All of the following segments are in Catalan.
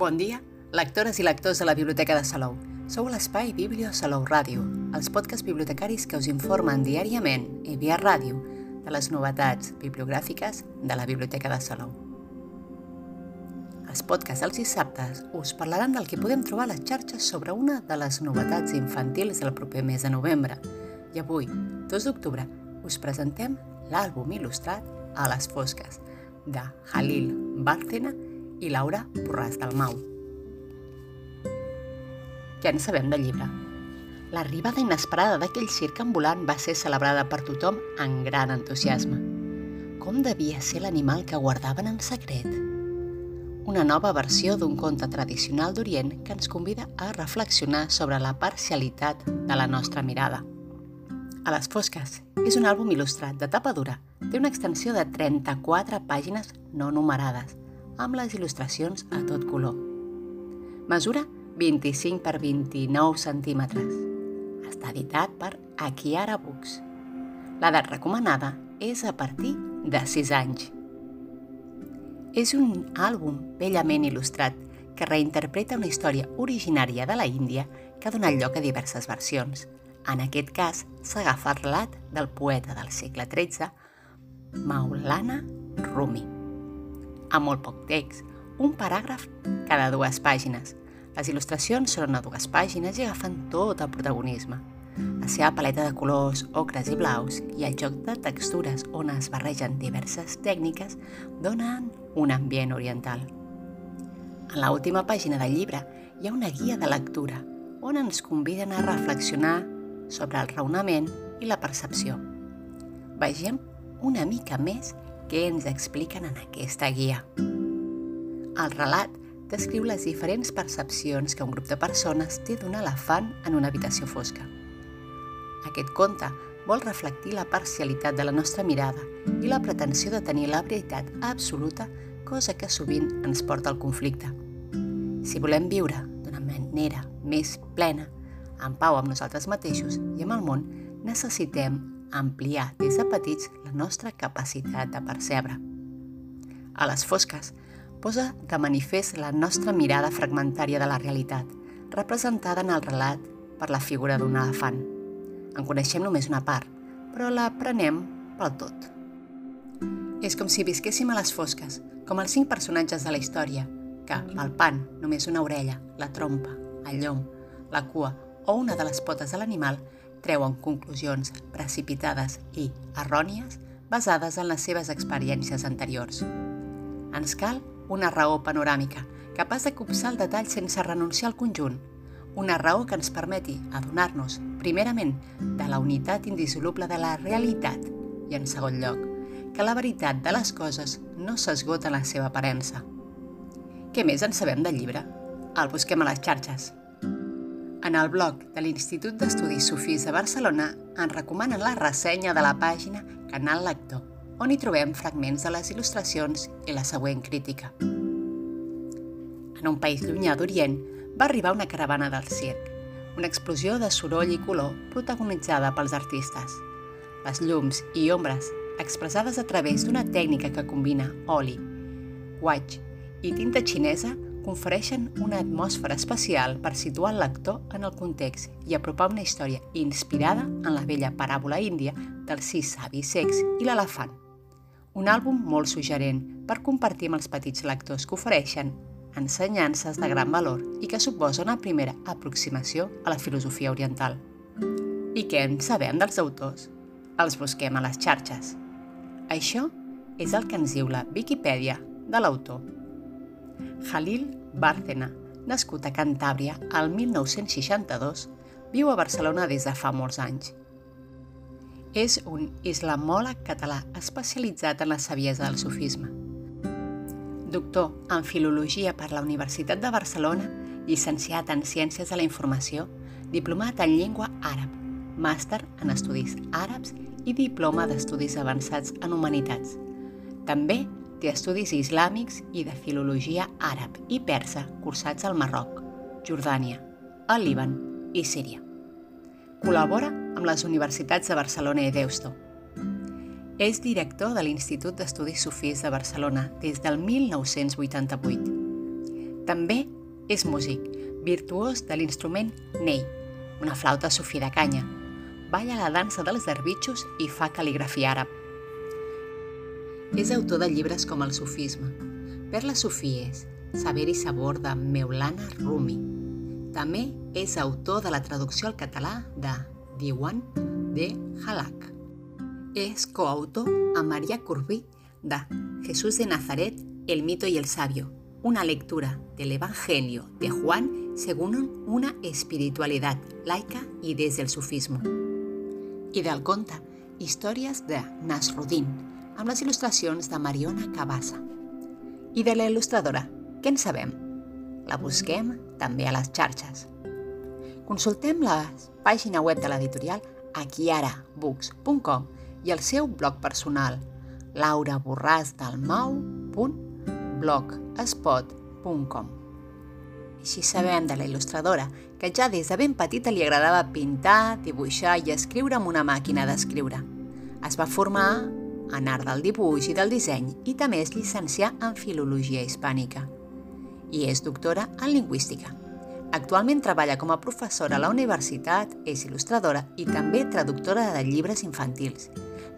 Bon dia, lectores i lectors de la Biblioteca de Salou. Sou a l'espai Biblio Salou Ràdio, els podcasts bibliotecaris que us informen diàriament i via ràdio de les novetats bibliogràfiques de la Biblioteca de Salou. Els podcasts dels dissabtes us parlaran del que podem trobar a les xarxes sobre una de les novetats infantils del proper mes de novembre. I avui, 2 d'octubre, us presentem l'àlbum il·lustrat A les fosques, de Halil Bárcena i Laura Borràs del Mau. Què en sabem del llibre? L'arribada inesperada d'aquell circ ambulant va ser celebrada per tothom en gran entusiasme. Com devia ser l'animal que guardaven en secret? Una nova versió d'un conte tradicional d'Orient que ens convida a reflexionar sobre la parcialitat de la nostra mirada. A les fosques és un àlbum il·lustrat de tapa dura. Té una extensió de 34 pàgines no numerades, amb les il·lustracions a tot color. Mesura 25 per 29 centímetres. Està editat per Akiara Books. L'edat recomanada és a partir de 6 anys. És un àlbum bellament il·lustrat que reinterpreta una història originària de la Índia que ha donat lloc a diverses versions – en aquest cas, s'agafa el relat del poeta del segle XIII, Maulana Rumi. Amb molt poc text, un paràgraf cada dues pàgines. Les il·lustracions són a dues pàgines i agafen tot el protagonisme. La seva paleta de colors, ocres i blaus i el joc de textures on es barregen diverses tècniques donen un ambient oriental. En l'última pàgina del llibre hi ha una guia de lectura on ens conviden a reflexionar sobre el raonament i la percepció. Vegem una mica més què ens expliquen en aquesta guia. El relat descriu les diferents percepcions que un grup de persones té d'un elefant en una habitació fosca. Aquest conte vol reflectir la parcialitat de la nostra mirada i la pretensió de tenir la veritat absoluta, cosa que sovint ens porta al conflicte. Si volem viure d'una manera més plena, en pau amb nosaltres mateixos i amb el món, necessitem ampliar des de petits la nostra capacitat de percebre. A les fosques, posa de manifest la nostra mirada fragmentària de la realitat, representada en el relat per la figura d'un elefant. En coneixem només una part, però la prenem pel tot. És com si visquéssim a les fosques, com els cinc personatges de la història, que, palpant només una orella, la trompa, el llom, la cua o una de les potes de l'animal treuen conclusions precipitades i errònies basades en les seves experiències anteriors. Ens cal una raó panoràmica, capaç de copsar el detall sense renunciar al conjunt, una raó que ens permeti adonar-nos, primerament, de la unitat indissoluble de la realitat i, en segon lloc, que la veritat de les coses no s'esgota en la seva aparença. Què més en sabem del llibre? El busquem a les xarxes. En el blog de l'Institut d'Estudis Sofís de Barcelona ens recomanen la ressenya de la pàgina Canal Lector, on hi trobem fragments de les il·lustracions i la següent crítica. En un país llunyà d'Orient va arribar una caravana del circ, una explosió de soroll i color protagonitzada pels artistes. Les llums i ombres expressades a través d'una tècnica que combina oli, guaig i tinta xinesa confereixen una atmosfera especial per situar el lector en el context i apropar una història inspirada en la vella paràbola índia dels sis savis secs i l'elefant. Un àlbum molt suggerent per compartir amb els petits lectors que ofereixen ensenyances de gran valor i que suposa una primera aproximació a la filosofia oriental. I què en sabem dels autors? Els busquem a les xarxes. Això és el que ens diu la Viquipèdia de l'autor. Jalil Bárcena, nascut a Cantàbria al 1962, viu a Barcelona des de fa molts anys. És un islamòleg català especialitzat en la saviesa del sufisme. Doctor en Filologia per la Universitat de Barcelona, llicenciat en Ciències de la Informació, diplomat en Llengua Àrab, màster en Estudis Àrabs i diploma d'Estudis Avançats en Humanitats. També Té estudis islàmics i de filologia àrab i persa cursats al Marroc, Jordània, el Líban i Síria. Col·labora amb les universitats de Barcelona i Deusto. És director de l'Institut d'Estudis Sofís de Barcelona des del 1988. També és músic, virtuós de l'instrument ney, una flauta sofí de canya. Balla la dansa dels derbitxos i fa cal·ligrafia àrab. És autor de llibres com el sufisme, Perla Sofies, Saber i sabor de Meulana Rumi. També és autor de la traducció al català de Diwan de Halak. Es coautor amb Maria Corbí de Jesús de Nazaret, el mito y el sabio, una lectura del Evangelio de Juan según una espiritualidad laica i des del sufismo. I del conte Històries de Nasruddin, amb les il·lustracions de Mariona Cabassa. I de la il·lustradora, què en sabem? La busquem també a les xarxes. Consultem la pàgina web de l'editorial aquiarabooks.com i el seu blog personal lauraborràsdalmau.blogspot.com Així sabem de la il·lustradora que ja des de ben petita li agradava pintar, dibuixar i escriure amb una màquina d'escriure. Es va formar en art del dibuix i del disseny i també es llicencià en Filologia Hispànica. I és doctora en Lingüística. Actualment treballa com a professora a la universitat, és il·lustradora i també traductora de llibres infantils.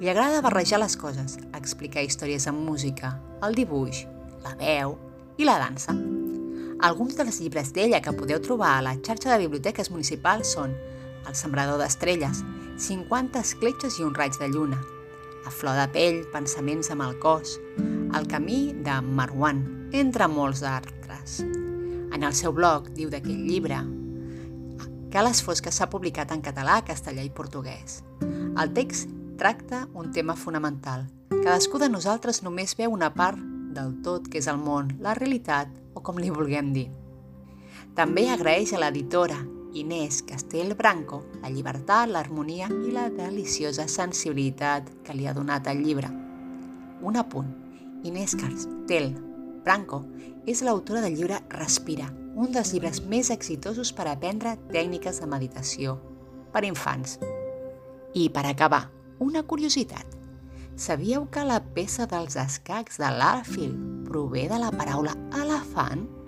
Li agrada barrejar les coses, explicar històries amb música, el dibuix, la veu i la dansa. Alguns dels llibres d'ella que podeu trobar a la xarxa de biblioteques municipals són El sembrador d'estrelles, 50 escletxes i un raig de lluna, A flor de pell, pensaments amb el cos, El camí de Marwan, entre molts d'altres. En el seu blog diu d'aquest llibre que les fosques s'ha publicat en català, castellà i portuguès. El text tracta un tema fonamental. Cadascú de nosaltres només veu una part del tot que és el món, la realitat o com li vulguem dir. També agraeix a l'editora Inés Castell Branco la llibertat, l'harmonia i la deliciosa sensibilitat que li ha donat el llibre. Un apunt. Inés Castell Branco és l'autora del llibre Respira, un dels llibres més exitosos per aprendre tècniques de meditació per infants. I per acabar, una curiositat. Sabíeu que la peça dels escacs de l'Arfil prové de la paraula elefant?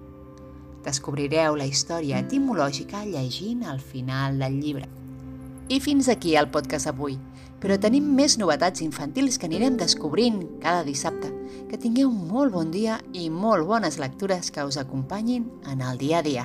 Descobrireu la història etimològica llegint al final del llibre. I fins aquí el podcast avui però tenim més novetats infantils que anirem descobrint cada dissabte. Que tingueu molt bon dia i molt bones lectures que us acompanyin en el dia a dia.